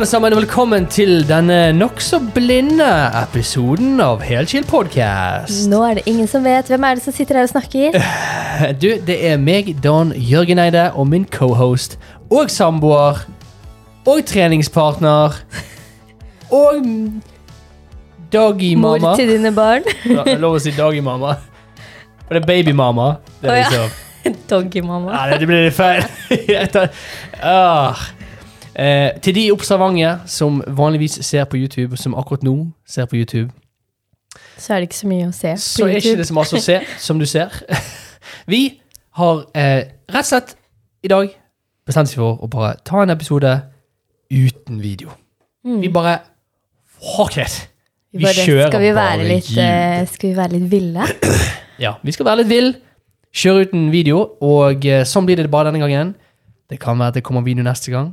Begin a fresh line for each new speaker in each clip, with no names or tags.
alle sammen, og velkommen til denne nokså blinde episoden av Helchill podcast.
Nå er det ingen som vet. Hvem er det som sitter her og snakker?
Du, det er meg, Dan Jørgen Eide, og min cohost og samboer og treningspartner og
Mor
doggy-mamma.
til dine barn.
Ja, det er lov å si doggy-mamma. Og det er babymamma. Det er
ja.
liksom
Doggymamma.
Nei, det blir litt feil. Ah. Eh, til de observante som vanligvis ser på YouTube, som akkurat nå ser på YouTube,
Så er det ikke så mye å se
så
på
er ikke
YouTube.
det så mye å se, som du ser. Vi har eh, rett og slett i dag bestemt oss for å bare ta en episode uten video.
Mm.
Vi bare Fuck it! Vi
bare,
kjører
skal vi
bare
litt, eh, Skal vi være litt ville?
Ja, vi skal være litt ville. Kjøre uten video, og eh, sånn blir det bare denne gangen. Det kan være at det kommer video neste gang.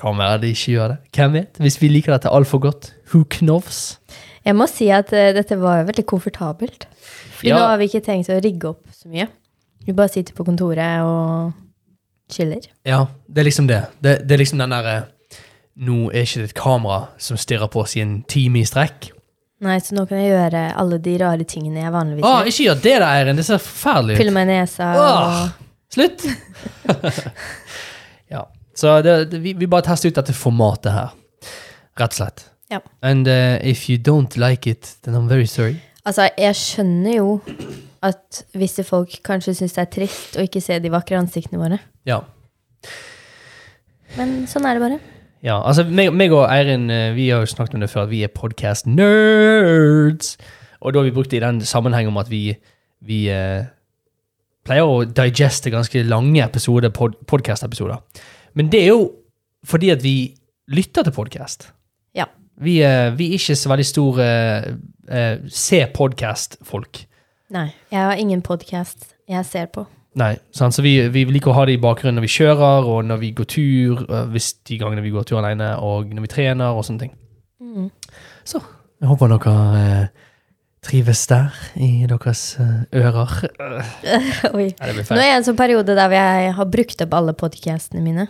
Kan være de ikke gjør det. Hvem vet? Hvis vi liker dette altfor godt. Who knows?
Jeg må si at uh, dette var veldig komfortabelt. Fordi
Ja.
nå har vi ikke tenkt å rigge opp så mye. Vi bare sitter på kontoret og chiller.
Ja, det er liksom det. Det, det er liksom den derre Nå er ikke det et kamera som stirrer på oss i en time i strekk.
Nei, så nå kan jeg gjøre alle de rare tingene jeg vanligvis
Å,
gjør.
ikke gjør det, da, Eirin! Det ser forferdelig ut.
Fylle meg nesa
Åh.
og
Slutt! ja. Så det, det, vi, vi bare tester ut dette formatet her. Rett og slett.
Ja.
And uh, if you don't like it, then I'm very sorry.
Altså, jeg skjønner jo at visse folk kanskje syns det er trist å ikke se de vakre ansiktene våre.
Ja.
Men sånn er det bare.
Ja, altså meg, meg og Eirin eh, vi har jo snakket om det før, at vi er podcast nerds. Og da har vi brukt det i den sammenheng om at vi, vi eh, pleier å digeste ganske lange episode, pod, podcast-episoder. Men det er jo fordi at vi lytter til podcast.
Ja.
Vi, eh, vi er ikke så veldig store eh, se podcast-folk.
Nei, jeg har ingen podkast jeg ser på.
Nei, sant? så vi, vi liker å ha det i bakgrunnen når vi kjører, og når vi går tur, eh, hvis de gangene vi går tur alene, og når vi trener, og sånne ting.
Mm.
Så jeg håper dere eh, trives der i deres eh, ører.
Oi.
Nei,
Nå er jeg i en sånn periode der jeg har brukt opp alle podkastene mine.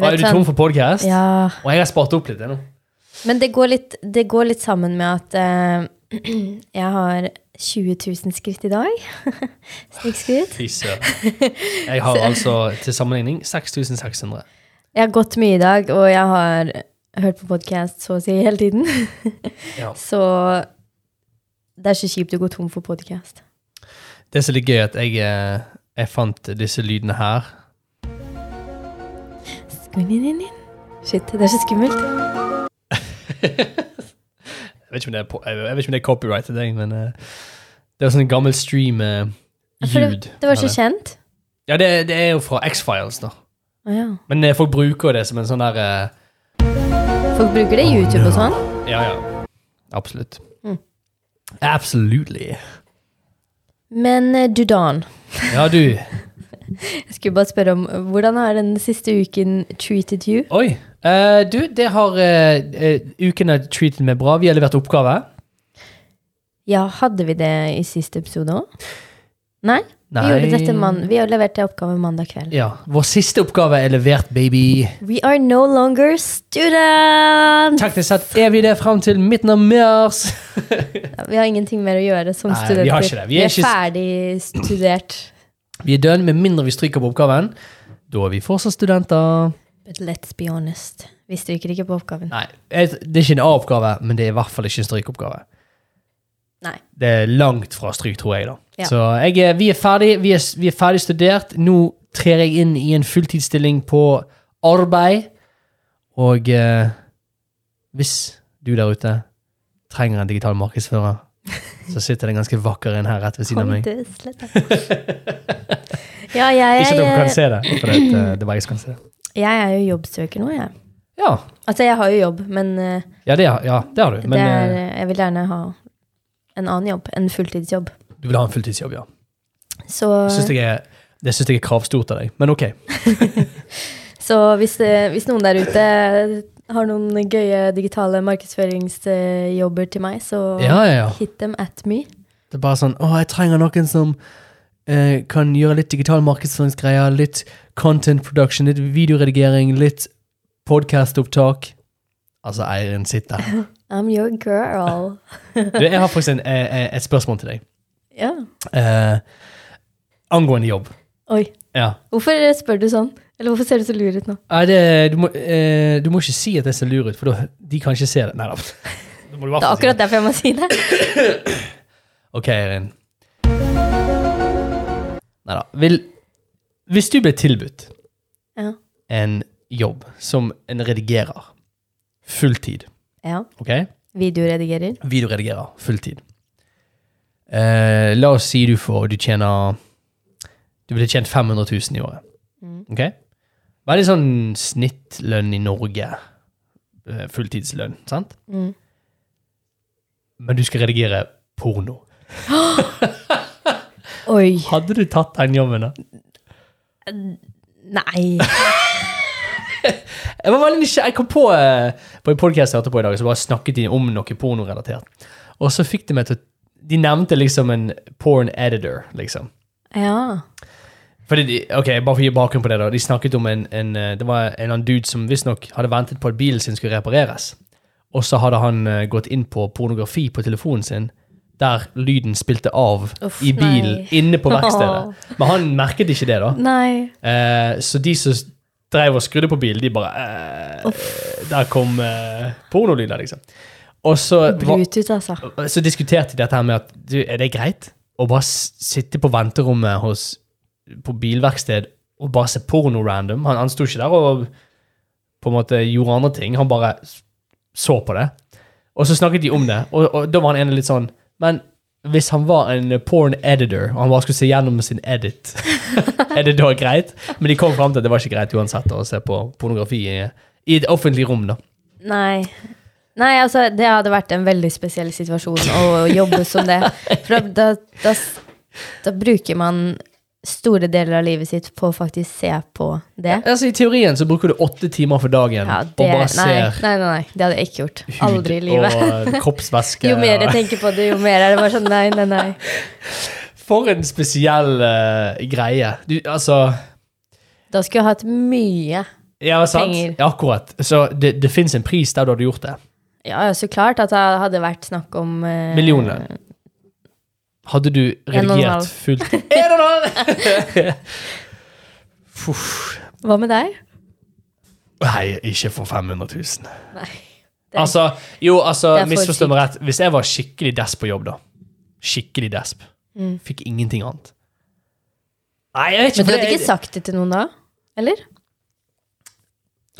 Ah, er du tom for podcast?
Ja,
Og jeg har spart opp litt, ennå. nå.
men det går litt, det går litt sammen med at uh, jeg har 20 000 skritt i dag. Snikskritt.
Fy søren. Jeg har altså til sammenligning 6600.
Jeg har gått mye i dag, og jeg har hørt på podkast så å si hele tiden.
Ja.
Så det er så kjipt å gå tom for podkast.
Det som er litt gøy, at jeg, eh, jeg fant disse lydene her.
Shit, det er så skummelt.
Jeg vet ikke om det er, på, jeg vet ikke om det er copyright til deg, men uh, det er sånn gammel stream-ljud.
det, det var så kjent.
Ja, det, det er jo fra X-Files, da.
Å ja.
Men uh, folk bruker det som en sånn der eh,
Folk bruker det i YouTube og sånn.
Ja, ja. Absolutt.
Mm.
Absolutely.
Men eh, du, Dan.
Ja, du.
Jeg skulle bare spørre om hvordan har den siste uken treated you?
Oi. Uh, du, det har uh, Uken har treated meg bra. Vi har levert oppgave.
Ja, hadde vi det i siste episode òg? Nei?
Nei.
Vi, dette vi har levert det oppgave mandag kveld.
Ja. Vår siste oppgave er levert, baby.
We are no longer students!
Teknisk sett er vi det frem til midten av mars.
Vi har ingenting mer å gjøre som
Nei, vi
studenter.
har ikke det. Vi er ikke-
ferdig studert.
Vi er done, med mindre vi stryker på oppgaven. Da er vi fortsatt studenter.
But let's be honest. Vi stryker ikke på oppgaven.
Nei, det er ikke en A-oppgave, men det er i hvert fall ikke en strykeoppgave.
Nei.
Det er langt fra stryk, tror jeg. da.
Ja.
Så jeg, vi er ferdig vi er, vi er ferdig studert. Nå trer jeg inn i en fulltidsstilling på arbeid. Og eh, hvis du der ute trenger en digital markedsfører, så sitter det en ganske vakker en her rett ved siden av meg.
Ja, jeg,
Ikke at dere kan se det, for det, eh, det bare jeg som kan se det.
jeg er jo jobbsøker nå, jeg.
Ja,
Altså, jeg har jo jobb, men eh,
ja, det, ja, det har du. Men
det er,
eh,
jeg vil gjerne ha en annen jobb. En fulltidsjobb.
du vil ha en fulltidsjobb, ja.
Så,
jeg, er- det synes jeg er kravstort av deg. Men ok.
så hvis, eh, hvis noen der ute har noen gøye digitale markedsføringsjobber til meg, så
Ja, ja, ja.
hit them at me.
Det er bare sånn Å, jeg trenger noen som eh, kan gjøre litt digital markedsføringsgreier, litt content production, litt videoredigering, litt podkastopptak. Altså, Eirin sitter.
I'm your girl.
Du, jeg har faktisk en, eh, eh, et spørsmål til deg.
Ja.
Eh, angående jobb.
Oi.
Ja.
Hvorfor spør du sånn? Eller hvorfor ser du så lur ut nå?
Nei, det, du, må, eh, du må ikke si at jeg ser lur ut, for da, de kan ikke se det. Nei da.
Det er akkurat derfor jeg må si det.
Ok, Eirin. Nei da. Hvis du ble tilbudt
Ja.
en jobb som en redigerer, fulltid,
ja.
ok?
Videoredigerer.
Videoredigerer, fulltid. Eh, la oss si du får Du tjener Du ville tjent 500 000 i året.
Mm.
Ok? Veldig sånn snittlønn i Norge. Eh, fulltidslønn, sant?
Mm.
Men du skal redigere porno.
Oi.
Hadde du tatt den jobben, da?
Nei.
Jeg var veldig. Jeg kom på, eh, på en podcast jeg hørte på i dag, så bare snakket de om noe pornorelatert. Og så fikk de meg til De nevnte liksom en porn editor, liksom.
Ja.
Fordi de, ok, Bare for å gi bakgrunn på det, da. De snakket om en, en eh, Det var en eller annen dude som visstnok hadde ventet på at bilen sin skulle repareres. Og så hadde han eh, gått inn på pornografi på telefonen sin, der lyden spilte av
Uff,
i bilen
nei.
inne på verkstedet. Men han merket ikke det, da.
Nei.
Eh, så de som drev og skrudde på bilen, de bare eh, Der kom eh, pornolyder, liksom. Og så,
Bluetooth, altså.
så diskuterte de dette her med at du, er det greit å bare sitte på venterommet hos, på bilverksted og bare se porno random? Han, han sto ikke der og på en måte gjorde andre ting, han bare så på det. Og så snakket de om det, og, og da var han ene litt sånn Men hvis han var en porn editor, og han bare skulle se gjennom sin edit, er det da greit? Men de kom fram til at det var ikke greit uansett å se på pornografi i, i et offentlig rom, da.
Nei. Nei, altså, det hadde vært en veldig spesiell situasjon å jobbe som det. For da, da, da bruker man store deler av livet sitt på å faktisk se på det.
Altså I teorien så bruker du åtte timer for dagen
Ja,
og bare ser
nei, nei, nei, det hadde jeg ikke gjort. Aldri i livet.
og kroppsvæske.
Jo mer jeg tenker på det, jo mer er det bare sånn nei, nei, nei.
For en spesiell uh, greie. Du, altså
Da skulle jeg hatt mye.
Ja, sant?
Penger.
Ja, akkurat. Så det, det fins en pris der du hadde gjort det.
Ja, så klart at det hadde vært snakk om uh,
Millioner. Hadde du redigert fullt En og en halv!
Hva med deg?
Nei, ikke for 500 000.
Nei. Det-
Altså, jo, altså, misforstå meg rett. Hvis jeg var skikkelig desp på jobb, da Skikkelig desp.
Mm.
Fikk ingenting annet. Nei, jeg vet ikke.
Men du hadde
det-
ikke sagt det til noen da? Eller?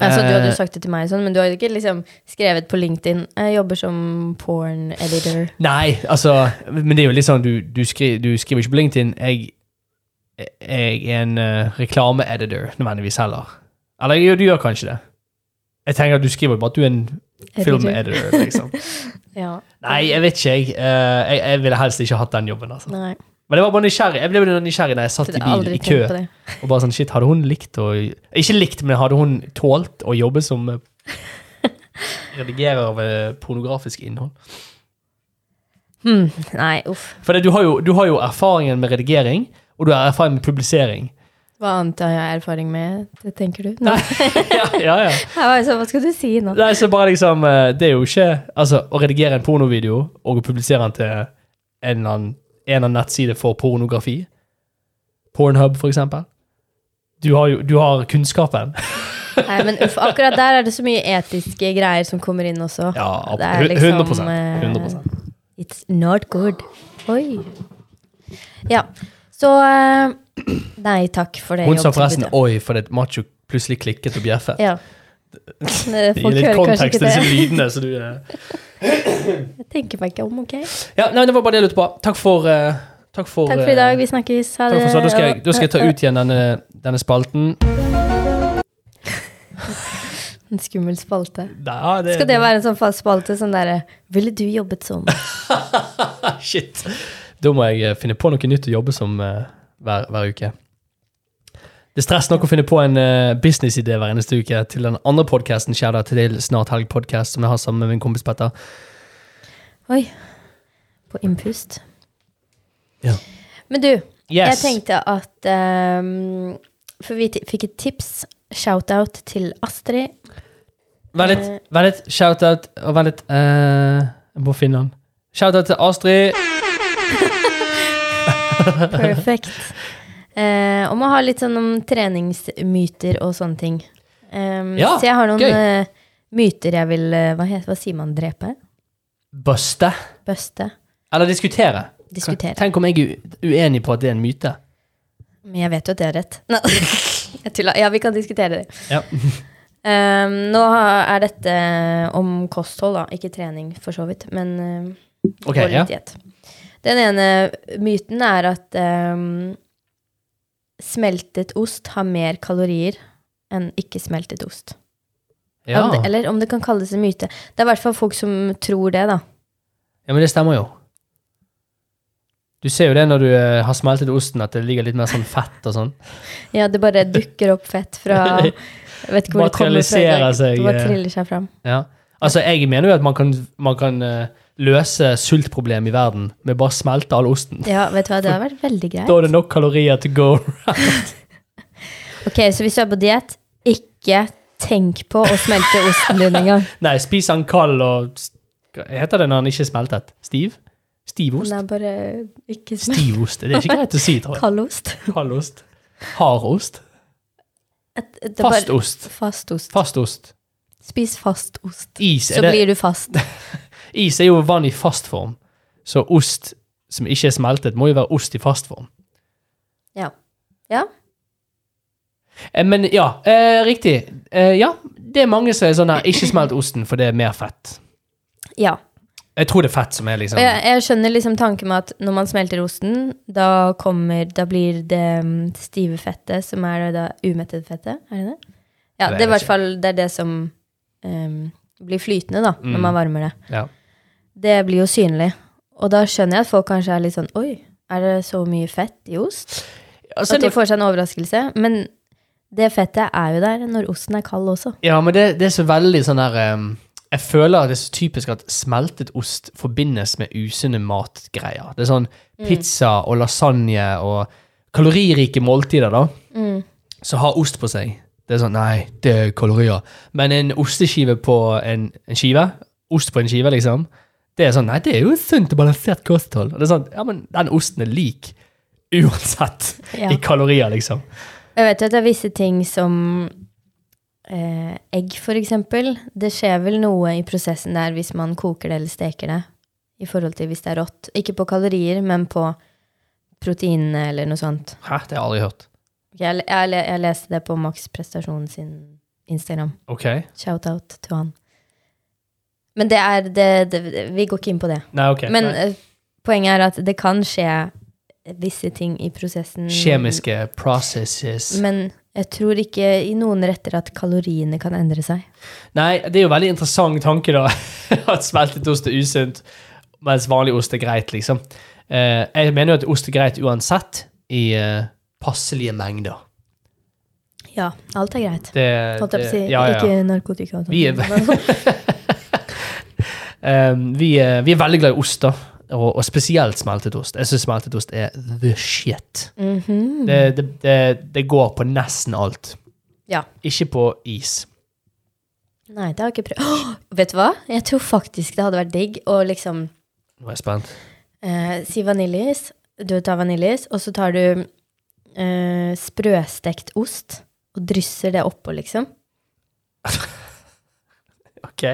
Altså, du hadde jo
Eh.
sagt det til meg, sånn, men du hadde ikke liksom skrevet på LinkedIn Jeg jobber som porn editor.
Nei, altså Men det er jo litt sånn, du, du, skri, du skriver ikke på LinkedIn jeg, jeg er en uh, reklameeditor, nødvendigvis heller. Eller jo, du gjør kanskje det. Jeg tenker at du skriver bare at du er en filmeditor, liksom.
Ja.
Nei, jeg vet ikke, jeg. Uh, jeg. Jeg ville helst ikke hatt den jobben, altså.
Nei,
Men det var bare nysgjerrig. Jeg ble nysgjerrig da jeg satt i bil i kø. Og bare sånn, shit, hadde hun likt å Ikke likt, men hadde hun tålt å jobbe som eh, redigerer av eh, pornografisk innhold?
Hmm, nei, uff.
For det, du, har jo, du har jo erfaringen med redigering, og du har erfaring med publisering.
Hva annet har jeg erfaring med, det tenker du?
Nei, ja, ja, ja.
Jo sånn, hva skal du si nå?
Nei, så bare liksom eh, Det er jo ikke Altså, å redigere en pornovideo og å publisere den til en eller annen, en av nettsider for pornografi, Pornhub for eksempel, du har jo du har kunnskapen.
Nei, men uff, akkurat der er det så mye etiske greier som kommer inn også.
Ja,
Det er liksom,
100%, 100
It's not good. Oi. Ja, så eh, Nei, takk for det
Hun sa forresten. 'oi' fordi macho plutselig klikket og bjeffet.
Ja.
Det gir litt kontekst til disse lydene. Så du, eh.
Jeg tenker meg ikke om, OK?
Ja, nei, det var bare det jeg lurte på. Takk for uh, Takk for,
Takk for i
eh,
dag. Vi snakkes. Ha det.
Da skal, jeg, da skal jeg ta ut igjen denne, denne spalten.
En skummel spalte.
Da, det,
Skal det være en sånn fast spalte? Sånn derre Ville du jobbet som?'
Shit. Da må jeg eh, finne på noe nytt å jobbe som uh, hver, hver uke. Det er stress nok å finne på en uh, businessidé hver eneste uke til den andre podkasten, Kjære til Snart Helg-podkast, som jeg har sammen med min kompis Petter.
Oi. På innpust.
Ja.
Men du, jeg tenkte at um, For vi fikk et tips. Shout-out til Astrid.
Vent litt. Vent litt. Shout-out og vent litt. Uh, jeg må finne den. Shout-out til Astrid.
Perfekt. Eh, om å ha litt sånn om treningsmyter og sånne ting. Um,
Ja,
så jeg har noen
gøy.
eh, myter jeg vil eh, hva, heter, hva sier man? Drepe?
Buste.
Bøste?
Eller diskutere.
Diskutere.
Tenk om jeg er uenig på at det er en myte.
Men jeg vet jo at det er rett. Nei, jeg tuller. Ja, vi kan diskutere det.
Ja.
Um, nå er dette om kosthold, da. Ikke trening, for så vidt. Men um, okay,
ja.
Den ene myten er at um, smeltet ost har mer kalorier enn ikke smeltet ost.
Ja.
Om det, eller om det kan kalles en myte. Det er i hvert fall folk som tror det, da.
ja, men det stemmer jo. Du ser jo det når du eh, har smeltet osten, at det ligger litt mer sånn fett og sånn.
Ja, det bare dukker opp fett fra vet ikke hvor det kommer fra.
Materialiserer seg,
bare
eh.
triller seg fram.
Ja. Altså, jeg mener jo at man kan, man kan eh, løse sultproblem i verden med bare å smelte all osten.
Ja, vet du hva, det har vært veldig greit.
Da er det nok kalorier to go.
Ok, så hvis du er på diett, ikke tenk på å smelte osten din engang.
Nei, spis den kald og Hva heter det når den ikke er smeltet? Stiv?
Stivost? Nei, bare ikke smelt
Stivost. Det er ikke greit å si, tror jeg.
kald Fastost?
Kald Fastost. Hard ost.
Et- det er bare-
Fast ost.
Fast ost.
Fast ost.
Spis fastost.
Is
Så
det,
blir du fast.
is er jo vann i fast form. Så ost som ikke er smeltet, må jo være ost i fast form.
Ja. Ja.
Eh, Men ja, eh, riktig. Eh, ja, det er mange som er sånn her, ikke smelt osten, for det er mer fett.
ja.
Jeg tror det er fett som er liksom
Og jeg, jeg skjønner liksom tanken med at når man smelter osten, da kommer Da blir det mm, stive fettet, som er det da umettede fettet. Er det det? Ja,
Det
er i hvert fall det er det som um, blir flytende, da,
Mm.
når man varmer det.
Ja.
Det blir jo synlig. Og da skjønner jeg at folk kanskje er litt sånn Oi, er det så mye fett i ost?
Altså,
At de får seg en overraskelse. Men det fettet er jo der når osten er kald også.
ja, men det, det er så veldig sånn der um, Jeg føler det er så typisk at smeltet ost forbindes med usunne matgreier. Det er sånn pizza og lasagne og kaloririke måltider, da.
Mm.
som har ost på seg. Det er sånn, nei, det er kalorier. Men en osteskive på en, en skive, ost på en skive, liksom, det er sånn, nei, det er jo sunt og balansert kosthold. Og det er sånn, ja, men den osten er lik uansett
Ja.
i kalorier, liksom.
Jeg vet jo at det er visse ting som eh, egg, for eksempel. Det skjer vel noe i prosessen der hvis man koker det eller steker det, i forhold til hvis det er rått. Ikke på kalorier, men på proteinene eller noe sånt.
Hæ, det har jeg aldri hørt.
Jeg, jeg, jeg leste det på Max Prestasjon sin Instagram.
Ok.
Shout-out til han. Men det er det, det, Vi går ikke inn på det.
Nei, ok.
Men
nei.
eh, poenget er at det kan skje visse ting i prosessen.
Kjemiske processes.
Men jeg tror ikke i noen retter at kaloriene kan endre seg.
Nei, det er jo veldig interessant tanke, da. at smeltet ost er usunt, mens vanlig ost er greit, liksom. Eh, jeg mener jo at ost er greit uansett, i eh, passelige mengder.
Ja, alt er greit.
Det,
Holdt jeg på å si.
det- ja, ja.
Ikke narkotika. og sånt.
Vi er- vi, er, vi er veldig glad i ost, da. Og, og spesielt smeltet ost. Jeg syns smeltet ost er the shit.
Mhm.
Det, det, det, det går på nesten alt.
Ja.
Ikke på is.
Nei, det har jeg ikke prøvd. Oh, vet du hva? Jeg tror faktisk det hadde vært digg å liksom
Nå er jeg spent.
eh, si vaniljeis. Du tar vaniljeis, og så tar du eh, sprøstekt ost og drysser det oppå, liksom.
Ok.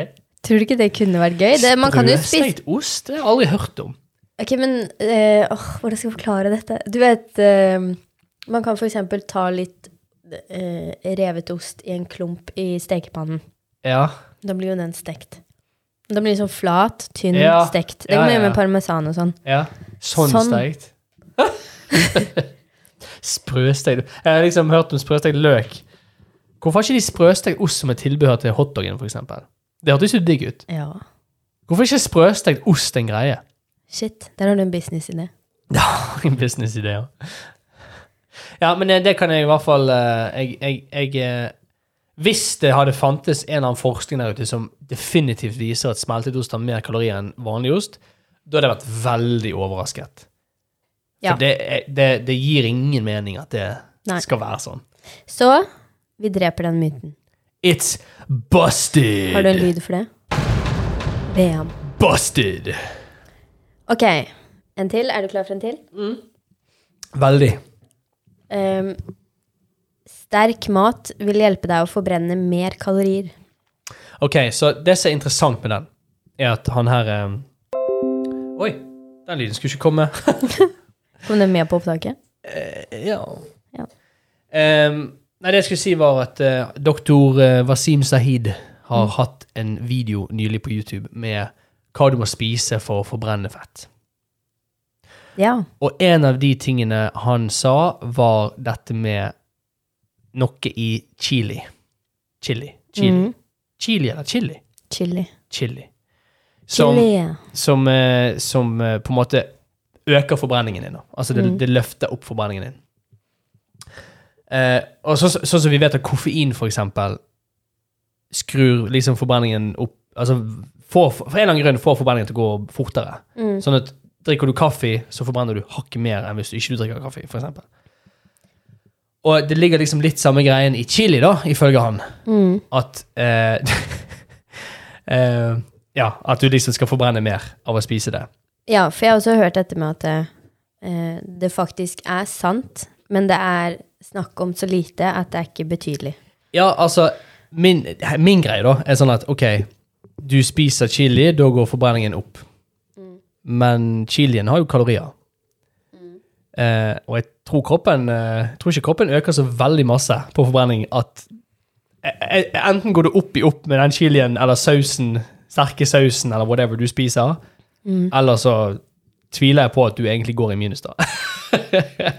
Tror du ikke det kunne vært gøy? Det, man kan jo spise
Sprøstekt ost? Det har jeg aldri hørt om.
Ok, men eh, åh, hvordan skal jeg forklare dette? Du vet, eh, man kan eksempel ta litt eh, revet ost i en klump i stekepannen.
Ja.
Da blir jo den stekt. Da blir den sånn flat, tynn,
Ja.
stekt. Det
Ja,
kan man
ja,
gjøre
ja.
med parmesan og sånn.
ja. Sånn,
Sånn.
stekt. sprøstekt Jeg har liksom hørt om sprøstekt løk. Hvorfor har ikke de sprøstekt ost som et tilbehør til hotdogen, for eksempel? Det hørtes jo digg ut.
Ja.
Hvorfor ikke sprøstekt ost en greie?
Shit, der har du en businessidé.
Ja, en businessidé, ja. Ja, men eh, det kan jeg i hvert fall eh, Jeg, jeg, jeg eh, Hvis det hadde fantes en eller annen forskning der ute som definitivt viser at smeltet ost har mer kalorier enn vanlig ost, da hadde jeg vært veldig overrasket.
Ja.
For det, det, det gir ingen mening at det
Nei.
skal være sånn.
Så vi dreper den myten.
It's busted!
Har du en lyd for det? Bam.
Busted!
Ok, en til. Er du klar for en til?
Veldig.
Um, sterk mat vil hjelpe deg å forbrenne mer kalorier.
Ok, så det som er interessant med den, er at han her um... Oi, den lyden skulle ikke komme.
Kom den med på opptaket?
Uh, ja.
Ja.
Ehm, nei, det jeg skulle si, var at uh, doktor Wasim Sahid har
Mm.
hatt en video nylig på YouTube med hva du må spise for å forbrenne fett.
Ja.
Og en av de tingene han sa, var dette med noe i chili. Chili. Chili.
Mm.
Chili eller chili?
Chili.
Chili. Som,
Chili.
som, uh, som på en måte øker forbrenningen din. da. Altså det,
Mm.
det løfter opp forbrenningen din. Eh, og sånn som vi vet at koffein, for eksempel, skrur liksom forbrenningen opp Altså får, for en eller annen grunn får forbrenningen til å gå fortere.
Mm.
Sånn at drikker du kaffe, så forbrenner du hakket mer enn hvis du ikke drikker kaffe, for eksempel. Og det ligger liksom litt samme greien i chili, da, ifølge han.
Mm.
At eh, eh, Ja, at du liksom skal forbrenne mer av å spise det.
Ja, for jeg har også hørt dette med at det, eh, det faktisk er sant, men det er snakk om så lite at det er ikke betydelig.
Ja, altså Min, min greie da er sånn at OK, du spiser chili, da går forbrenningen opp. Men chilien har jo kalorier. Eh, og jeg tror kroppen eh, tror ikke kroppen øker så veldig masse på forbrenning at eh, eh, Enten går du opp i opp med den chilien eller sausen, sterke sausen eller whatever du spiser, eller så tviler jeg på at du egentlig går i minus, da.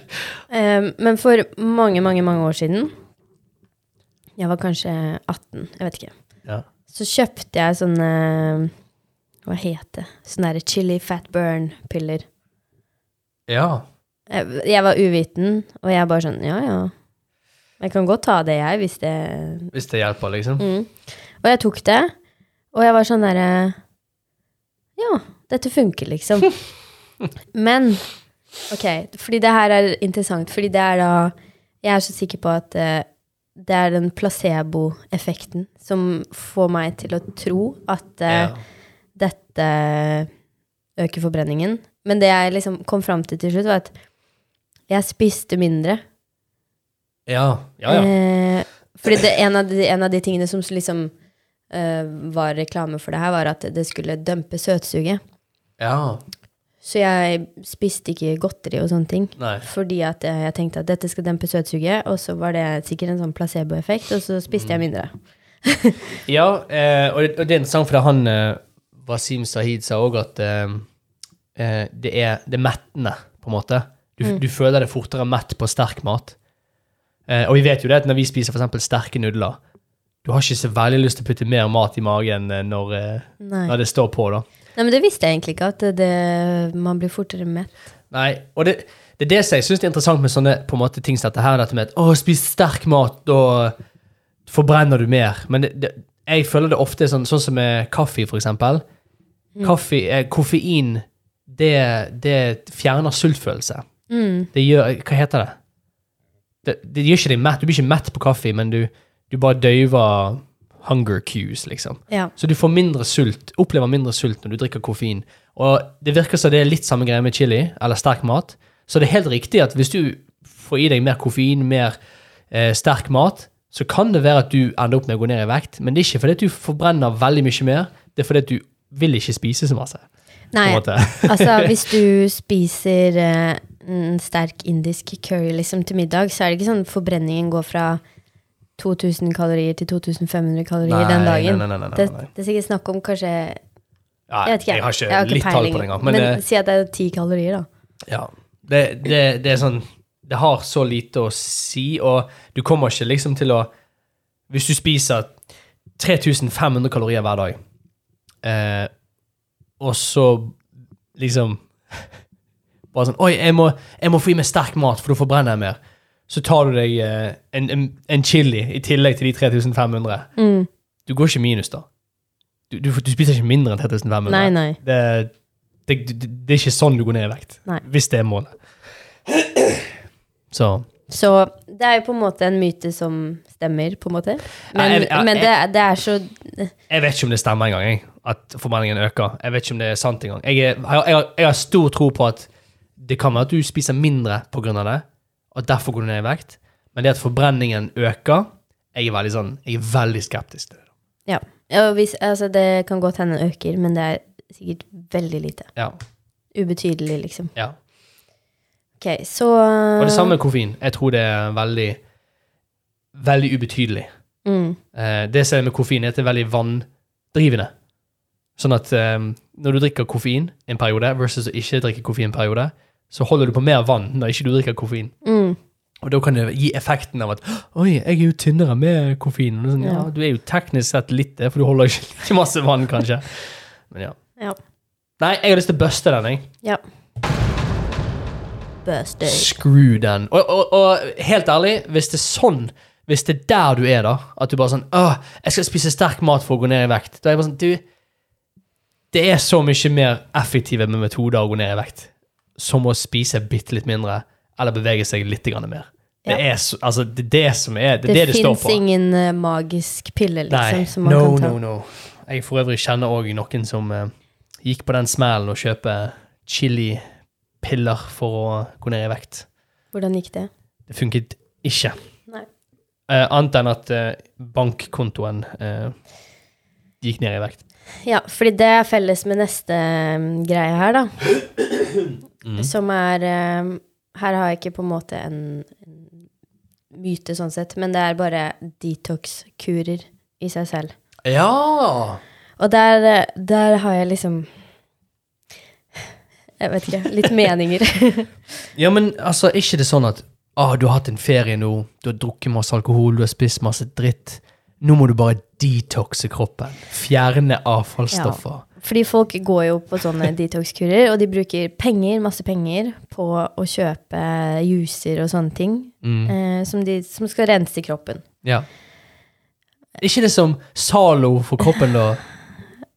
Eh, men for mange, mange, mange år siden, jeg var kanskje 18, jeg vet ikke,
ja.
så kjøpte jeg sånne Hva het det? Sånne der chili fat burn-piller.
ja.
Jeg, jeg var uviten, og jeg bare sånn Ja, ja. Jeg kan godt ta det, jeg, hvis det
Hvis det hjelper, liksom.
mm. Og jeg tok det, og jeg var sånn derre Ja, dette funker, liksom. Men Ok, fordi det her er interessant, fordi det er da Jeg er så sikker på at uh, det er den placeboeffekten som får meg til å tro at uh,
Ja.
dette øker forbrenningen. Men det jeg liksom kom fram til til slutt, var at jeg spiste mindre.
Ja, ja. ja.
Uh, fordi det, en, av de, en av de tingene som liksom var reklame for det her, var at det skulle dømpe søtsuget.
ja.
Så jeg spiste ikke godteri og sånne ting.
Nei.
Fordi at jeg, tenkte at dette skal dempe søtsuget, og så var det sikkert en sånn placeboeffekt, og så spiste jeg mindre.
Ja, eh, og, det, og det er interessant, for han eh, Wasim Sahid sa òg at eh, eh, det, er, det mettende, på en måte. Du,
Mm.
du føler deg fortere mett på sterk mat. Eh, og vi vet jo det at når vi spiser eksempel sterke nudler, du har ikke så veldig lyst til å putte mer mat i magen eh, når, når det står på, da.
Nei, men det visste jeg egentlig ikke, at det, man blir fortere mett.
Nei, og det, det er det som jeg syns er interessant med sånne på en måte, ting som dette her, dette med at å, spis sterk mat, da forbrenner du mer. Men det, det, jeg føler det ofte sånn, sånn som med kaffe, for eksempel. Kaffe, eh, koffein, det, det fjerner sultfølelse.
Mm.
Det gjør Hva heter det? Det, det gjør ikke deg mett. Du blir ikke mett på kaffe, men du, du bare døyver hunger cues, liksom.
Ja.
Så du får mindre sult, opplever mindre sult når du drikker koffein. Og det virker som det er litt samme greie med chili, eller sterk mat. Så det er helt riktig at hvis du får i deg mer koffein, mer eh, sterk mat, så kan det være at du ender opp med å gå ned i vekt, men det er ikke fordi at du forbrenner veldig mye mer, det er fordi at du vil ikke spise så masse.
Nei, altså hvis du spiser eh, en sterk indisk curry liksom til middag, så er det ikke sånn forbrenningen går fra 2000 kalorier til 2500 kalorier den dagen.
Nei, nei, nei, nei,
Det,
nei, nei.
det er sikkert snakk om kanskje Jeg vet ikke.
jeg har ikke
jeg har
litt tall
peiling,
på det engang,
Men,
men, det,
si at det er ti kalorier, da.
Ja. Det, det, det er sånn Det har så lite å si, og du kommer ikke liksom til å Hvis du spiser 3500 kalorier hver dag, eh, og så liksom Bare sånn Oi, jeg må, jeg må få i meg sterk mat, for da forbrenner jeg mer. Så tar du deg eh, en, en, en chili i tillegg til de 3500.
Mm.
Du går ikke minus, da. Du, du, du spiser ikke mindre enn 3500.
Nei, nei.
Det, det, det, det er ikke sånn du går ned i vekt.
Nei.
Hvis det er målet. Så
Så det er jo på en måte en myte som stemmer, på en måte. Men,
jeg- jeg-
men det, det er så
Jeg vet ikke om det stemmer engang, jeg, at forbrenningen øker. Jeg vet ikke om det er sant engang. Jeg, er- jeg, jeg, har- jeg har stor tro på at det kan være at du spiser mindre pga. det, og derfor går du ned i vekt. Men det at forbrenningen øker, jeg er veldig, sånn, jeg er veldig skeptisk til det.
Ja. ja hvis, altså, det kan godt hende den øker, men det er sikkert veldig lite.
Ja,
Ubetydelig, liksom.
ja.
Ok, så
Og det samme med koffein. Jeg tror det er veldig, veldig ubetydelig.
Mm.
Eh, det som er med koffein, er at det er veldig vanndrivende. Sånn at um, når du drikker koffein en periode versus å ikke drikke koffein en periode, så holder du på mer vann når ikke du drikker koffein.
Mm.
Og da kan det gi effekten av at Oi, jeg er jo tynnere med koffein. Sånn, ja,
Ja.
du er jo teknisk sett litt det, for du holder ikke, ikke masse vann, kanskje. Men ja.
Ja.
Nei, jeg har lyst til å buste den, jeg.
ja. Birthday.
Screw den. Og, og, og helt ærlig, hvis det er sånn, hvis det er der du er da, at du bare sånn Åh, jeg skal spise sterk mat for å gå ned i vekt. Da er jeg bare sånn, du, det er så mye mer effektive med metoder å gå ned i vekt, som å spise bitte litt mindre, eller bevege seg litt mer. mer. Det er altså, det er det som er, det,
Det,
står det det står
fins ingen eh, magisk pille, liksom,
Nei,
som man
no,
kan ta.
no, no. Jeg for øvrig kjenner også noen som uh, gikk på den smellen å kjøpe chili-piller for å gå ned i vekt.
Hvordan gikk det?
Det funket ikke.
Nei.
Uh, annet enn at uh, bankkontoen eh, gikk ned i vekt.
Ja, fordi det er felles med neste um, greie her, da.
Mm.
Som er um, Her har jeg ikke på en måte en, en myte sånn sett, men det er bare detox-kurer i seg selv.
Ja!
Og der, eh, der har jeg liksom Jeg vet ikke. Litt meninger.
Ja, men altså, er ikke det sånn at ah, du har hatt en ferie nå, du har drukket masse alkohol, du har spist masse dritt. Nå må du bare detoxe kroppen. Fjerne avfallsstoffer.
Fordi folk går jo på sånne detox-kurer, og de bruker penger, masse penger, på å kjøpe juicer og sånne ting
Mm.
eh, som, de, som skal rense kroppen.
Ja. Ikke det som Zalo for kroppen, da?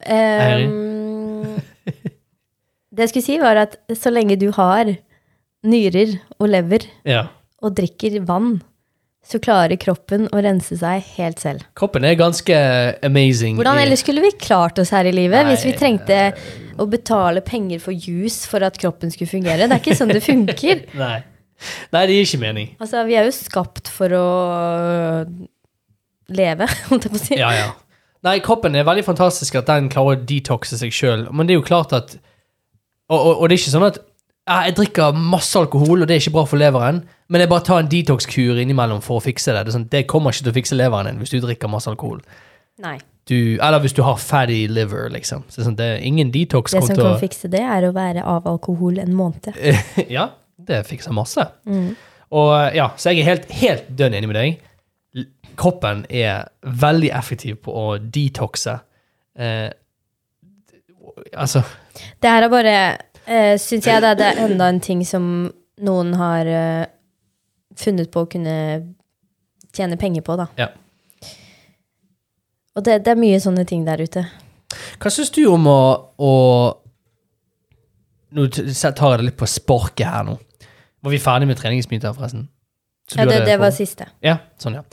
Um, det jeg skulle si, var at så lenge du har nyrer og lever
Ja.
og drikker vann, så klarer kroppen å rense seg helt selv.
Kroppen er ganske amazing.
Hvordan ellers skulle vi klart oss her i livet hvis vi
Nei,
trengte å betale penger for juice for at kroppen skulle fungere? Det er ikke sånn det funker.
Nei. Nei, det gir ikke mening.
Altså, vi er jo skapt for å leve, holdt jeg på å si.
Ja, ja. Nei, kroppen er veldig fantastisk at den klarer å detoxe seg sjøl, men det er jo klart at Og, og, og det er ikke sånn at ja, jeg drikker masse alkohol, og det er ikke bra for leveren, men jeg bare tar en detox-kur innimellom for å fikse det. Det, er sånn, det kommer ikke til å fikse leveren din hvis du drikker masse alkohol.
Nei.
Du, eller hvis du har fatty liver, liksom. Så det er, sånn, det er ingen detox
Det som kan
å
fikse det, er å være av alkohol en måned.
Ja, det fikser masse.
Mm.
Og ja, Så jeg er helt, helt dønn enig med deg. Kroppen er veldig effektiv på å detoxe. Eh, altså
Det her er bare, uh, syns jeg, det, det er enda en ting som noen har uh, funnet på å kunne tjene penger på, da.
Ja.
Og det, det er mye sånne ting der ute.
Hva syns du om å, å Nå tar jeg det litt på sparket her nå. Var vi ferdig med treningsmyter, forresten? Så
Ja, det, det var siste.
Ja, sånn, ja.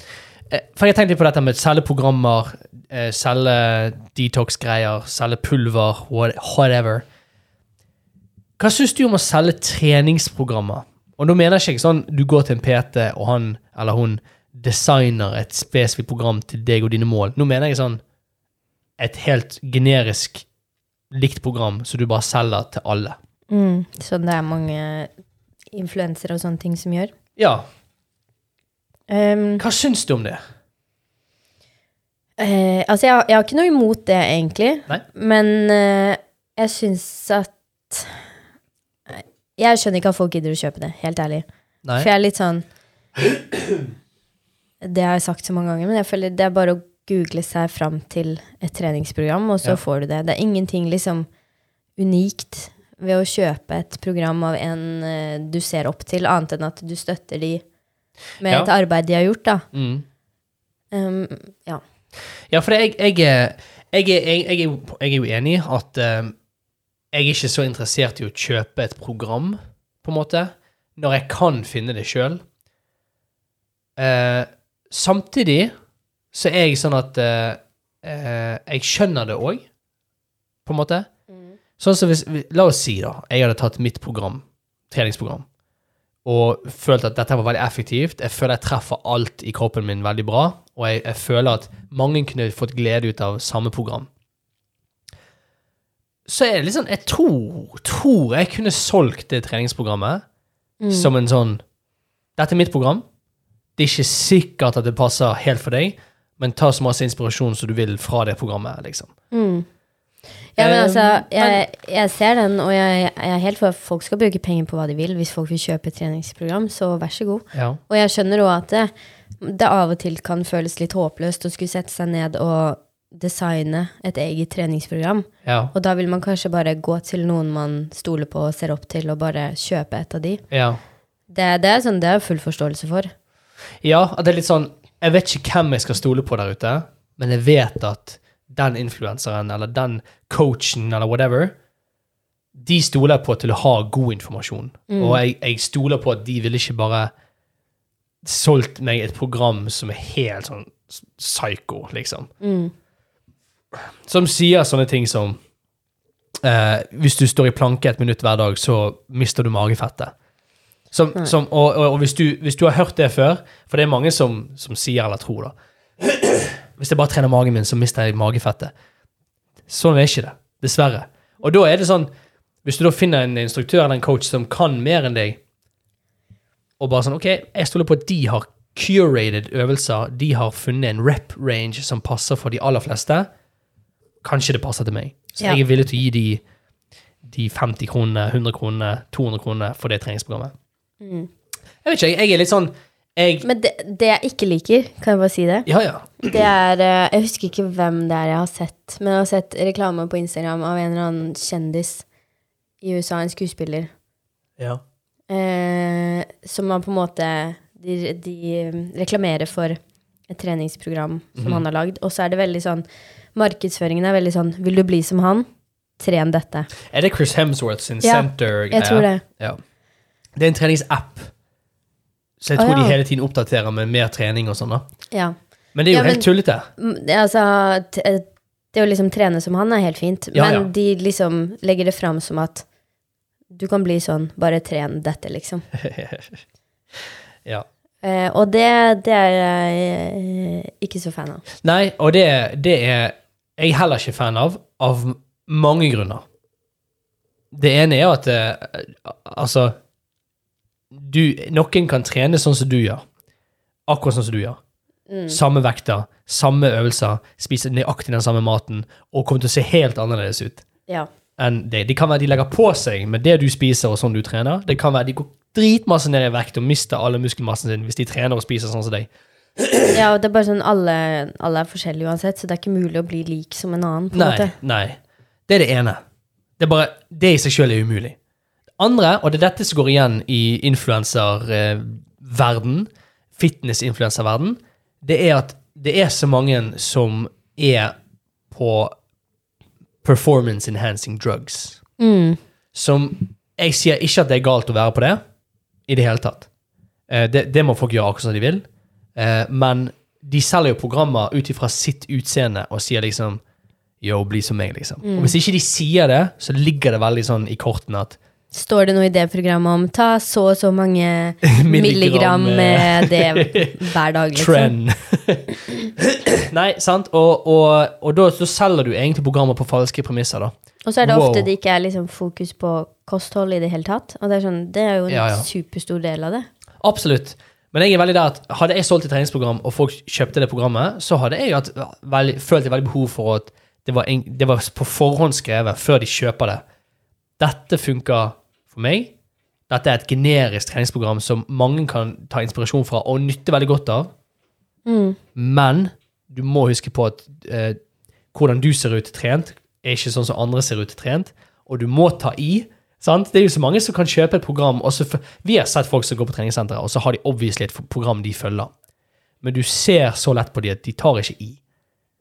Eh, For jeg tenkte på dette med celleprogrammer, celle-detox-greier, cellepulver, pulver whatever. Hva syns du om å selge treningsprogrammer? Og nå mener jeg ikke sånn du går til en PT, og han eller hun designer et spesifikt program til deg og dine mål. Nå mener jeg sånn et helt generisk likt program som du bare selger til alle.
Mm, som det er mange influensere og sånne ting som gjør.
Ja,
Um,
hva syns du om det?
Uh, altså, jeg, jeg har ikke noe imot det, egentlig.
Nei.
Men uh, jeg syns at Jeg skjønner ikke at folk gidder å kjøpe det, helt ærlig.
Nei?
For jeg er litt sånn Det har jeg sagt så mange ganger, men jeg føler det er bare å google seg fram til et treningsprogram, og så
Ja.
får du det. Det er ingenting liksom unikt ved å kjøpe et program av en eh, du ser opp til, annet enn at du støtter de med
Ja.
et arbeid de har gjort, da.
Mm.
Um, ja.
Ja, for jeg, jeg, jeg, jeg, er jo, enig i at eh, jeg er ikke så interessert i å kjøpe et program, på en måte, når jeg kan finne det sjøl. samtidig så er jeg sånn at eh, eh, jeg skjønner det òg, på en måte. Sånn som hvis, La oss si, da, jeg hadde tatt mitt program, treningsprogram, og følt at dette var veldig effektivt. Jeg føler jeg treffer alt i kroppen min veldig bra, og jeg, jeg føler at mange kunne fått glede ut av samme program. Så er det litt sånn Jeg tror, tror jeg kunne solgt det treningsprogrammet som en sånn Dette er mitt program. Det er ikke sikkert at det passer helt for deg, men ta så masse inspirasjon som du vil fra det programmet, liksom.
Ja, men altså, jeg, jeg ser den, og jeg, jeg er helt for at folk skal bruke penger på hva de vil. Hvis folk vil kjøpe treningsprogram, så vær så god.
Ja.
Og jeg skjønner òg at det, det av og til kan føles litt håpløst å skulle sette seg ned og designe et eget treningsprogram.
Ja.
Og da vil man kanskje bare gå til noen man stoler på og ser opp til, og bare kjøpe et av de.
ja.
Det, det er sånn, det er full forståelse for.
Ja, at det er litt sånn Jeg vet ikke hvem jeg skal stole på der ute, men jeg vet at den influenseren eller den coachen eller whatever, de stoler jeg på til å ha god informasjon. Og jeg, jeg stoler på at de vil ikke bare solgt meg et program som er helt sånn psycho, liksom. Som sier sånne ting som eh, Hvis du står i planke et minutt hver dag, så mister du magefettet. Som, som, og og, og hvis, du, hvis du har hørt det før, for det er mange som, som sier eller tror da, hvis jeg bare trener magen min, så mister jeg magefettet. Sånn er ikke det, dessverre. Og da er det sånn, hvis du da finner en instruktør eller en coach som kan mer enn deg, og bare sånn, ok, jeg stoler på at de har curated øvelser, de har funnet en rep range som passer for de aller fleste, kanskje det passer til meg. Så
Ja.
jeg er villig til å gi de, de 50 kronene, 100 kronene, 200 kronene for det treningsprogrammet. Jeg vet ikke, jeg, jeg er litt sånn, jeg,
Men det, det jeg ikke liker, kan jeg bare si det?
ja, ja.
Det er eh, Jeg husker ikke hvem det er jeg har sett, men jeg har sett reklame på Instagram av en eller annen kjendis i USA, en skuespiller,
Ja.
eh, som man på en måte de, de reklamerer for et treningsprogram som
Mhm.
han har lagd, og så er det veldig sånn Markedsføringen er veldig sånn Vil du bli som han? Tren dette.
Er det Chris Hemsworth sin
Ja,
center?
Jeg tror det.
Ja. Det er en treningsapp. Så jeg
tror
tror
ja.
de hele tiden oppdaterer med mer trening og sånn da.
Ja.
Men det er jo
men-
helt tullete.
Mm, Altså, det å liksom trene som han er helt fint, men de liksom legger det fram som at du kan bli sånn, bare tren dette, liksom.
Ja.
Eh, og det, det er jeg ikke så fan av.
Nei, og det, det er jeg heller ikke fan av, av mange grunner. Det ene er at eh, altså du, Noen kan trene sånn som du gjør. Akkurat sånn som du gjør. Samme vekter, samme øvelser, spise nøyaktig den samme maten og kommer til å se helt annerledes ut
Ja.
enn det. Det kan være de legger på seg med det du spiser og sånn du trener. Det kan være de går dritmasse ned i vekt og mister alle muskelmassen sin hvis de trener og spiser sånn som deg.
ja, og det er bare sånn alle, alle er forskjellige uansett, så det er ikke mulig å bli lik som en annen. på en
Nei,
måte.
nei. Det er det ene. Det er bare, det i seg selv er umulig. Det andre, og det er dette som går igjen i influenserverden, fitness-influenserverden, det er at det er så mange som er på performance enhancing drugs.
Mm.
Som Jeg sier ikke at det er galt å være på det, i det hele tatt. Eh, det, det må folk gjøre akkurat som de vil. Eh, men de selger jo programmer ut ifra sitt utseende og sier liksom Yo, bli som meg, liksom. Og hvis ikke de sier det, så ligger det veldig sånn i kortene at
Står det noe i det programmet om ta så og så mange
Milligram,
milligram med det hver dag, liksom?
trend. Nei, sant? Og, og, og da, så selger du egentlig programmer på falske premisser, da.
Og så er det
Wow.
ofte det ikke er liksom fokus på kosthold i det hele tatt. Og det er, sånn, det er jo en
Ja, ja.
superstor del av det.
Absolutt. Men jeg er veldig der at hadde jeg solgt et treningsprogram, og folk kjøpte det programmet, så hadde jeg hatt veldig, følt et veldig behov for at det var, en, det var på forhånd skrevet før de kjøper det. Dette funker for meg. Dette er et generisk treningsprogram som mange kan ta inspirasjon fra og nytte veldig godt av. Men du må huske på at eh, hvordan du ser ut trent, er ikke sånn som andre ser ut trent. Og du må ta i. Sant? Det er jo så mange som kan kjøpe et program. Vi har sett folk som går på treningssenteret, og så har de obviously et program de følger. Men du ser så lett på dem at de tar ikke i.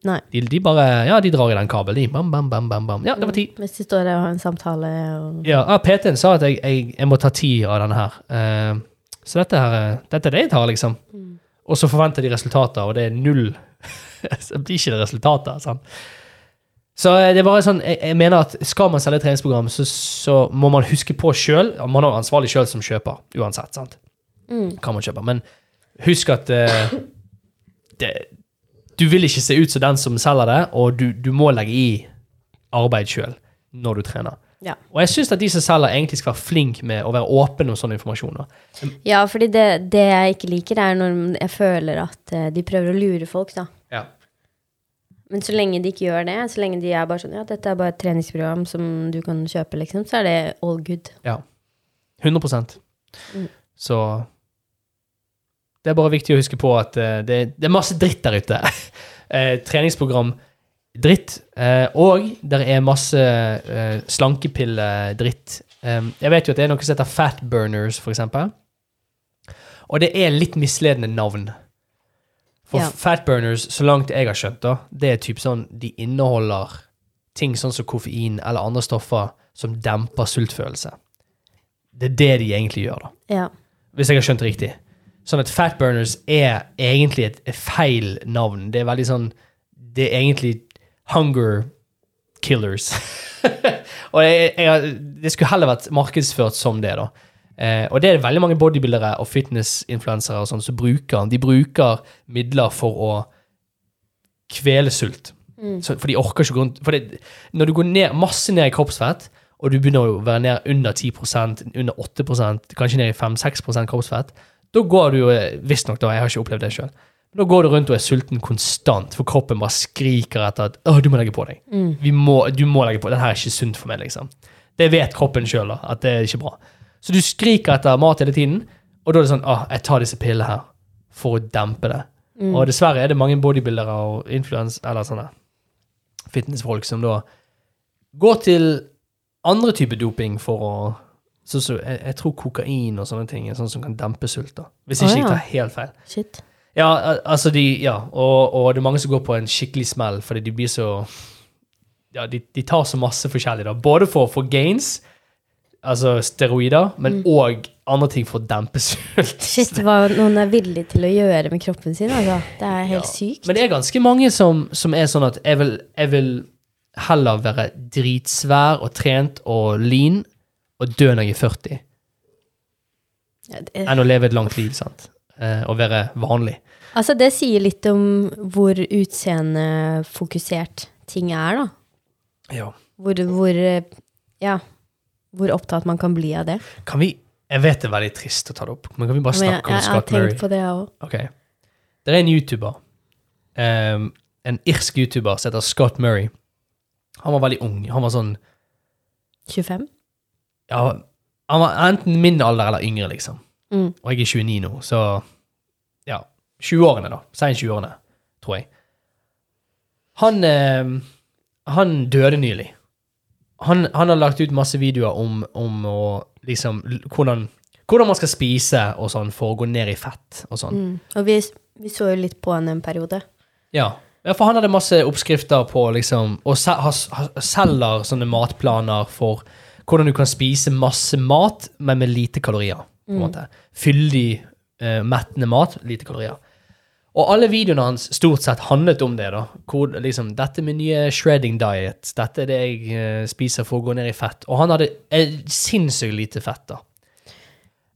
Nei.
De, de bare Ja, de drar i den kabelen, de. Bam, bam, bam, bam, bam. Ja, det var ti.
Hvis de står der og har en samtale og
Ja, ah, PT-en sa at jeg, jeg, jeg må ta ti av denne her. Uh, så dette, her, eh, dette er det jeg tar, liksom. og så forventer de resultater, og det er null. så blir ikke det resultater. sant? Så eh, det er bare sånn, jeg, jeg mener at Skal man selge treningsprogram, så, så må man huske på sjøl Man er ansvarlig sjøl som kjøper, uansett. sant?
Mm.
Hva man kjøper. Men husk at uh, det, du vil ikke se ut som den som selger det, og du, du må legge i arbeid sjøl når du trener.
Ja.
Og jeg syns at de som selger, egentlig skal være flinke med å være åpne om sånn informasjon.
Ja, fordi det, det jeg ikke liker, er når jeg føler at eh, de prøver å lure folk, da. Men så lenge de ikke gjør det, så lenge de er bare sånn Ja, dette er bare et treningsprogram som du kan kjøpe, liksom, så er det all good. Ja.
100
Mm.
Så det er bare viktig å huske på at uh, det, det er masse dritt der ute. uh, treningsprogram dritt, Uh, og det er masse uh, slankepille-dritt. Eh, jeg vet jo at det er noe som heter fat burners, for eksempel. Og det er litt misledende navn. For
Ja.
fat burners, så langt jeg har skjønt, da, det er typ sånn de inneholder ting sånn som koffein eller andre stoffer som demper sultfølelse. Det er det de egentlig gjør, da.
Ja.
Hvis jeg har skjønt det riktig. Sånn at fat burners er egentlig et, et feil navn. Det er veldig sånn Det er egentlig hunger killers. og jeg, jeg, det skulle heller vært markedsført som det, da. Eh, og det er veldig mange bodybuildere og fitnessinfluensere og sånn som bruker. De bruker midler for å kvele sult.
Mm.
Så, for de orker ikke gå rundt For det, når du går ned, masse ned i kroppsfett, og du begynner å være ned under 10% under 8% kanskje ned i 5-6% kroppsfett, da går du jo eh, Visstnok, da, jeg har ikke opplevd det sjøl. Da går du rundt og er sulten konstant, for kroppen bare skriker etter at å, du må legge på deg.
Mm.
Vi må, du må legge på. Dette er ikke sunt for meg, liksom. Det vet kroppen sjøl, at det er ikke bra. Så du skriker etter mat hele tiden, og da er det sånn ah, jeg tar disse pillene her for å dempe det.
Mm.
Og dessverre er det mange bodybuildere og influens, eller sånne fitnessfolk som da går til andre typer doping for å så, så, jeg, jeg tror kokain og sånne ting er sånn som kan dempe sult. da. Hvis ikke jeg
ja.
tar helt feil.
Shit.
Ja, al- altså de, ja, og, og det er mange som går på en skikkelig smell, fordi de blir så Ja, de, de tar så masse forskjellig, da. Både for å få gains, altså steroider, men òg andre ting for å dempe sult.
Shit, hva noen er villig til å gjøre med kroppen sin, altså. Det er helt sykt.
Men det er ganske mange som, som er sånn at jeg vil, jeg vil heller være dritsvær og trent og lean og dø når jeg er 40,
Ja, det-
enn å leve et langt liv, sant? Eh, og være vanlig.
Altså, det sier litt om hvor utseendefokusert ting er, da.
Ja.
Hvor, hvor eh, Ja. Hvor opptatt man kan bli av det.
Kan vi Jeg vet det er veldig trist å ta det opp, men kan vi bare
snakke jeg,
om
Murray? jeg har
Scott Murray?
tenkt på det, jeg òg.
Okay. Det er en YouTuber, um, en irsk YouTuber som heter Scott Murray. Han var veldig ung. Han var sånn
25?
Ja, han var enten min alder eller yngre, liksom.
Mm.
Og jeg er 29 nå, så ja. 20-årene, da. Sein 20-årene, tror jeg. Han, eh, han døde nylig. Han, han har lagt ut masse videoer om, om å liksom hvordan, hvordan man skal spise og sånn for å gå ned i fett og sånn.
Mm. Og vi, vi så jo litt på han en periode.
Ja. ja, for han hadde masse oppskrifter på liksom Og se, selger sånne matplaner for hvordan du kan spise masse mat, men med lite kalorier. på en måte. Fyldig, eh, mettende mat, lite kalorier. Og alle videoene hans stort sett handlet om det. da. Hvor, liksom, dette er min nye shredding diet. Dette er det jeg uh, spiser for å gå ned i fett. Og han hadde eh, sinnssykt lite fett. da.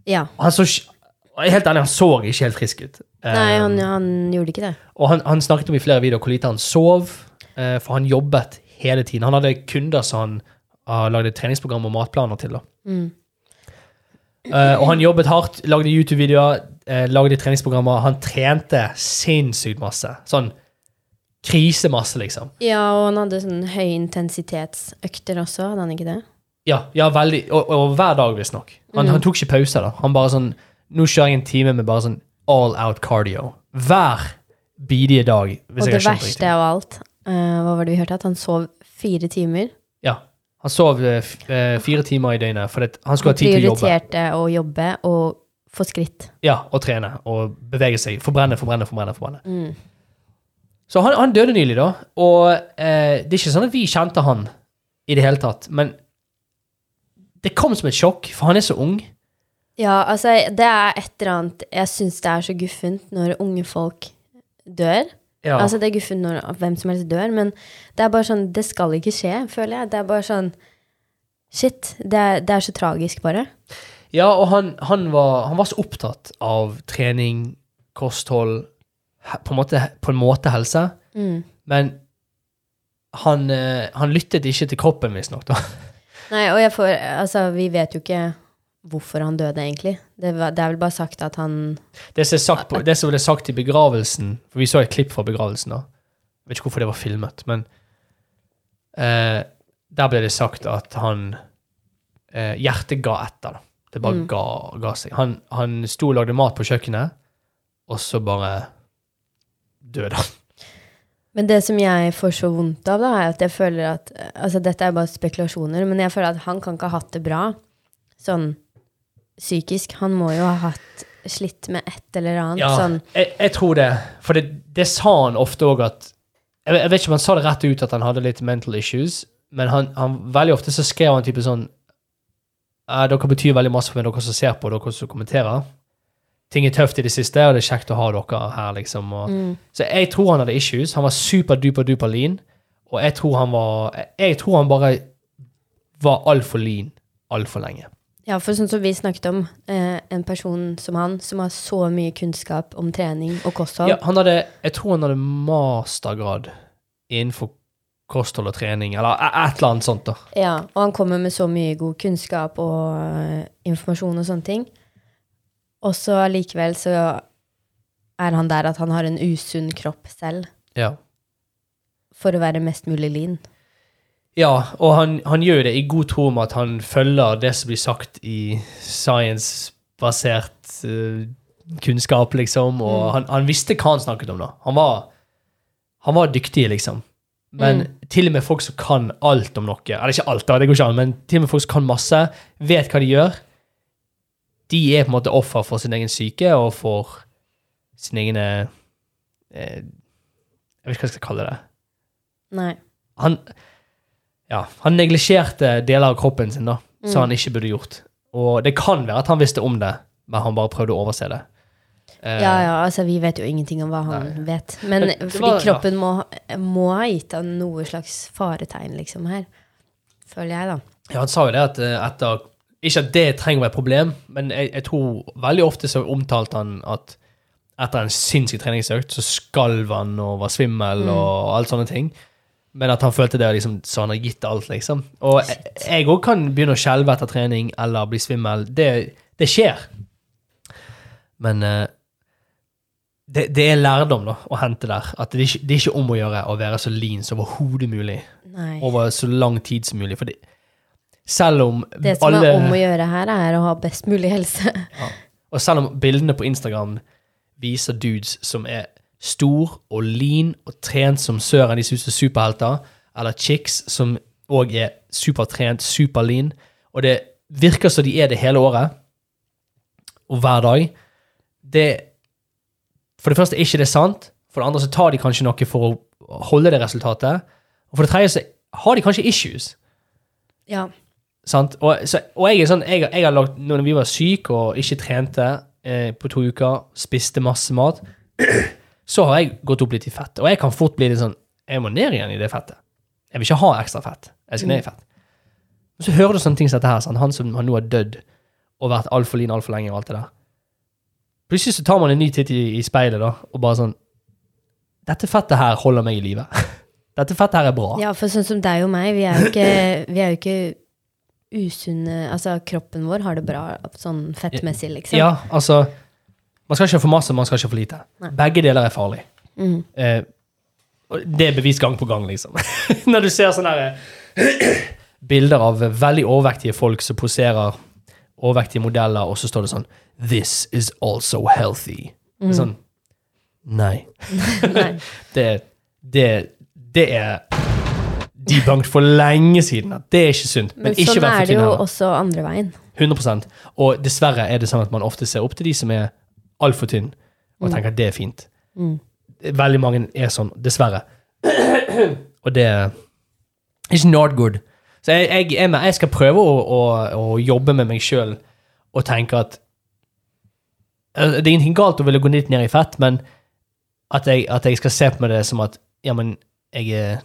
Ja.
Han så, helt ærlig, han så ikke helt frisk ut.
Nei,
Eh,
han, han gjorde ikke det.
og han, han snakket om i flere videoer hvor lite han sov, uh, for han jobbet hele tiden. Han hadde kunder som han uh, lagde treningsprogram og matplaner til. da.
Mm.
Uh, og han jobbet hardt, lagde YouTube-videoer, eh, lagde treningsprogrammer. Han trente sinnssykt masse. Sånn krisemasse, liksom.
Ja, og han hadde sånn høyintensitetsøkter også, hadde han ikke det?
Ja, ja veldig. Og, og hver dag, visstnok. Han, han tok ikke pause. da. Han bare sånn Nå kjører jeg en time med bare sånn all out cardio. Hver bidige dag.
og det verste av alt, uh, hva var det vi hørte? At han sov fire timer.
Ja. Han sov uh, fire timer i døgnet, for han skulle ha tid til å jobbe.
prioriterte å jobbe og få skritt.
Ja, og trene og bevege seg. Forbrenne, forbrenne, forbrenne. forbrenne.
Mm.
Så han, han døde nylig, da. Og eh, det er ikke sånn at vi kjente han i det hele tatt. Men det kom som et sjokk, for han er så ung.
Ja, altså, det er et eller annet Jeg syns det er så guffent når unge folk dør.
Ja.
Altså, det er guffent når hvem som helst dør, men det er bare sånn Det skal ikke skje, føler jeg. Det er bare sånn Shit. Det er, det er så tragisk, bare.
Ja, og han, han, var, han var så opptatt av trening, kosthold, på en måte, på en måte helse.
Mm.
Men han, eh, han lyttet ikke til kroppen, visstnok.
Nei, og jeg får Altså, vi vet jo ikke hvorfor han døde, egentlig. Det, var, det er vel bare sagt at han
Det som, sagt på, det som ble sagt i begravelsen For vi så et klipp fra begravelsen. da. Jeg vet ikke hvorfor det var filmet, men eh, Der ble det sagt at han eh, Hjertet ga etter. da. Det bare
Mm.
ga, ga seg. Han, han sto og lagde mat på kjøkkenet, og så bare døde han.
Men det som jeg får så vondt av, da, er at jeg føler at Altså, dette er bare spekulasjoner, men jeg føler at han kan ikke ha hatt det bra sånn psykisk. Han må jo ha hatt slitt med et eller annet
Ja,
sånn
jeg, jeg tror det. For det, det sa han ofte òg at jeg, jeg vet ikke om han sa det rett ut at han hadde litt mental issues, men han, han, veldig ofte så skrev han type sånn «Eh, Dere betyr veldig masse for meg, dere som ser på, dere som kommenterer. Ting er tøft i det siste, og det er kjekt å ha dere her, liksom. Og,
mm,
Så jeg tror han hadde issues. Han var super-duper duper lean, og jeg tror han var jeg tror han bare var altfor lean altfor lenge.
Ja, for sånn som vi snakket om, eh, en person som han, som har så mye kunnskap om trening og kosthold.
Ja, han hadde, jeg tror han hadde mastergrad innenfor kosthold og trening, eller et eller annet sånt. da.
Ja, og han kommer med så mye god kunnskap og uh, informasjon og sånne ting. Og så allikevel så er han der at han har en usunn kropp selv,
Ja,
for å være mest mulig lean.
ja og han, han gjør det i god tro om at han følger det som blir sagt i science-basert uh, kunnskap, liksom, og
Mm.
han, han visste hva han snakket om, da. Han var, han var dyktig, liksom. Men
Mm.
til og med folk som kan alt om noe, eller ikke alt, da, det går ikke an, men til og med folk som kan masse, vet hva de gjør, de er på en måte offer for sin egen syke og for sin egne eh, Jeg vet ikke hva jeg skal kalle det.
Nei.
Han, ja, han neglisjerte deler av kroppen sin da, som han ikke burde gjort. Og det kan være at han visste om det, men han bare prøvde å overse det. Eh,
Ja, ja, altså vi vet jo ingenting om hva han
Nei.
vet. Men
det
fordi
var-
kroppen må, må ha gitt han noe slags faretegn, liksom, her. Føler jeg, da.
Ja, han sa jo det at eh, etter Ikke at det trenger å være et problem, men jeg, jeg tror veldig ofte så omtalte han at etter en sinnssyk treningsøkt så skalv han og var svimmel og alt sånne ting. Men at han følte det liksom, så han har gitt alt, liksom. Og jeg òg kan begynne å skjelve etter trening eller bli svimmel. Det, det skjer. Men eh, det, det er lærdom da, å hente der. At det er, ikke, det er ikke om å gjøre å være så lean som overhodet mulig
Nei.
over så lang tid som mulig. For det, selv om
Det som
alle
er om å gjøre her, er å ha best mulig helse.
Og selv om bildene på Instagram viser dudes som er stor og lean og trent som søren, de synes er superhelter, eller chicks som òg er supertrent, superlean, og det virker som de er det hele året, og hver dag, det For det første er ikke det sant, for det andre så tar de kanskje noe for å holde det resultatet, og for det tredje så har de kanskje issues.
Ja.
Sant? Og, så, og jeg er sånn, jeg, jeg har lagt, når vi var syke og ikke trente eh, på to uker, spiste masse mat, så har jeg gått opp litt i fett. Og jeg kan fort bli litt sånn, jeg må ned igjen i det fettet. Jeg vil ikke ha ekstra fett. Jeg skal ned i fett. Og så hører du sånne ting som dette her, sant? han som han nå har dødd og vært altfor lin altfor lenge og alt det der. Plutselig så tar man en ny titt i, i speilet da, og bare sånn, dette fettet her holder meg i livet. Dette fettet her er bra.
ja, for sånn som deg og meg, vi er jo ikke, vi er jo ikke usunne Altså, kroppen vår har det bra sånn fettmessig, liksom.
Ja, altså Man skal ikke ha for masse, man skal ikke ha for lite.
Nei.
Begge deler er farlig.
Mm.
Eh, det er bevist gang på gang, liksom. Når du ser sånne her, bilder av veldig overvektige folk som poserer overvektige modeller, og så står det sånn This is also healthy. Det er sånn Nei.
Nei.
Det, det, det er debunked for lenge siden. at Det er ikke sunt. Men,
Men
ikke
sånn er det jo
heller.
også andre veien.
100% Og dessverre er det sånn at man ofte ser opp til de som er altfor tynne, og tenker at det er fint.
Mm.
Veldig mange er sånn, dessverre. og det er ikke not good. Så jeg, jeg, jeg, jeg skal prøve å, å, å jobbe med meg sjøl og tenke at eh, Det er ingenting galt å ville gå litt ned i fett, men at jeg, at jeg skal se på det som at ja, men jeg er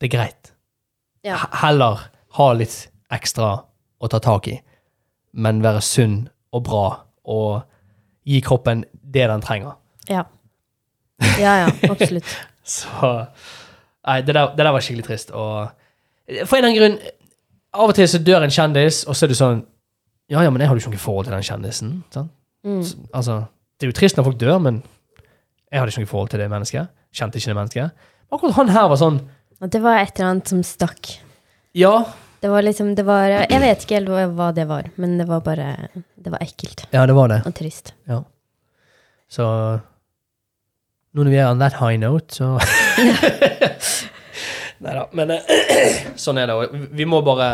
Det er greit.
Ja.
Heller ha litt ekstra å ta tak i, men være sunn og bra og gi kroppen det den trenger.
Ja. Ja, ja, absolutt.
Så Nei, det der, det der var skikkelig trist. Og for en eller annen grunn Av og til så dør en kjendis, og så er du sånn Ja, ja, men jeg har jo ikke noe forhold til den kjendisen. Sant?
Mm.
Så, altså, det er jo trist når folk dør, men jeg hadde ikke noe forhold til det mennesket. Kjente ikke det mennesket. Akkurat han her var sånn
det var et eller annet som stakk.
Ja,
Det var liksom, det var Jeg vet ikke helt hva det var, men det var bare Det var ekkelt
ja, det var det.
og trist. Ja.
Så nå når vi er on that high note, så Nei da. Men eh, sånn er det. Og vi må bare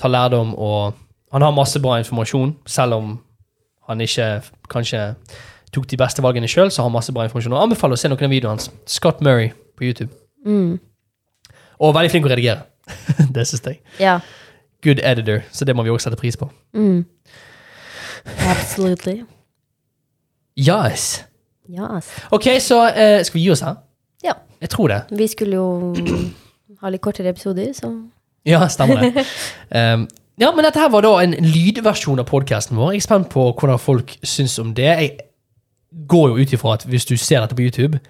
ta lærdom og Han har masse bra informasjon, selv om han ikke kanskje tok de beste valgene sjøl, så har han masse bra informasjon. Og anbefaler å se noen av videoene hans. Scott Murray på YouTube.
Mm.
Og veldig flink å redigere. det syns jeg.
Ja.
Good editor, så det må vi også sette pris på.
Mm. Absolutely.
Yes.
Yes.
OK, så uh, skal vi gi oss her? Jeg tror det.
Vi skulle jo ha litt kortere episoder, så
Ja, stemmer det. Um, ja, men dette her var da en lydversjon av podkasten vår. Jeg er spent på hvordan folk syns om det. Jeg går jo ut ifra at hvis du ser dette på YouTube,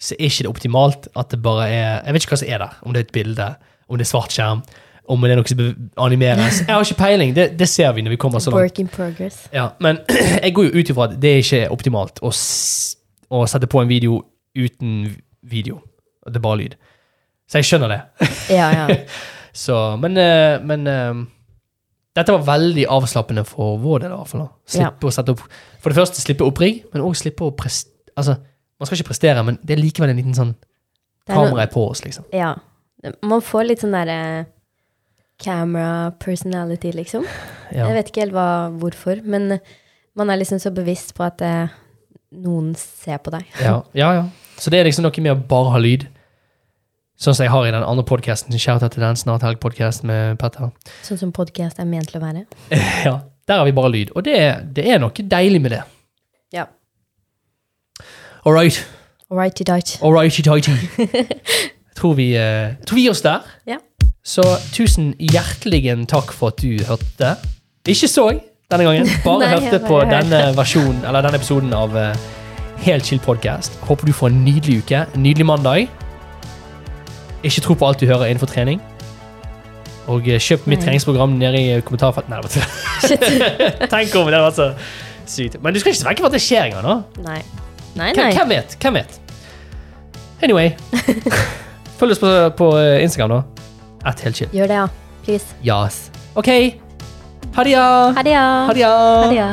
så er ikke det optimalt at det bare er Jeg vet ikke hva som er der. Om det er et bilde, om det er svart skjerm, om det er noe som animeres. Jeg har ikke peiling. Det, det ser vi når vi kommer så langt.
work in progress.
Ja, men jeg går jo ut ifra at det er ikke optimalt å, å sette på en video uten video. At det er bare lyd. Så jeg skjønner det.
Ja, ja.
Så, men, eh, men eh, dette var veldig avslappende for vår del. i hvert fall. Slippe Slippe å sette opp For det første slippe opprigg, men òg slippe å prestere Altså, man skal ikke prestere, men det er likevel en liten sånn
er
kamera er på oss, liksom.
ja. Man får litt sånn derre camera personality, liksom.
Ja.
Jeg vet ikke helt hva, hvorfor, men man er liksom så bevisst på at eh, noen ser på deg.
Ja, ja, ja. Så det er liksom noe med å bare ha lyd. Sånn som jeg har i den andre podkasten. Shout-out til den Snart helg-podkasten med Petter.
Sånn som podkast er ment til å være.
Ja, Der har vi bare lyd. Og det, det er noe deilig med det.
Ja.
All right. All righty-dighty. Jeg tror vi, eh, tror vi gir oss der.
Ja.
Så tusen hjertelig takk for at du hørte. Ikke så denne gangen, bare
Nei,
hørte
bare
på
hørte.
denne versjonen, eller denne episoden av uh, Helt chill podcast. Håper du får en nydelig uke, en nydelig mandag. Ikke tro på alt du hører innenfor trening. Og eh, kjøp mitt
Nei.
treningsprogram nede i kommentarfeltet. Nei, vet du. Tenk om det var så sykt. Men du skal ikke se på at det skjer engang. nå.
Nei. Nei,
Hvem,
nei.
hvem vet? Hvem vet? Anyway. Følg oss på, på eh, Instagram, da. At helt chill.
Gjør det, ja. Please.
Yes. OK.
Ha det, ja.
Ha det, ja.
Ha det, ja.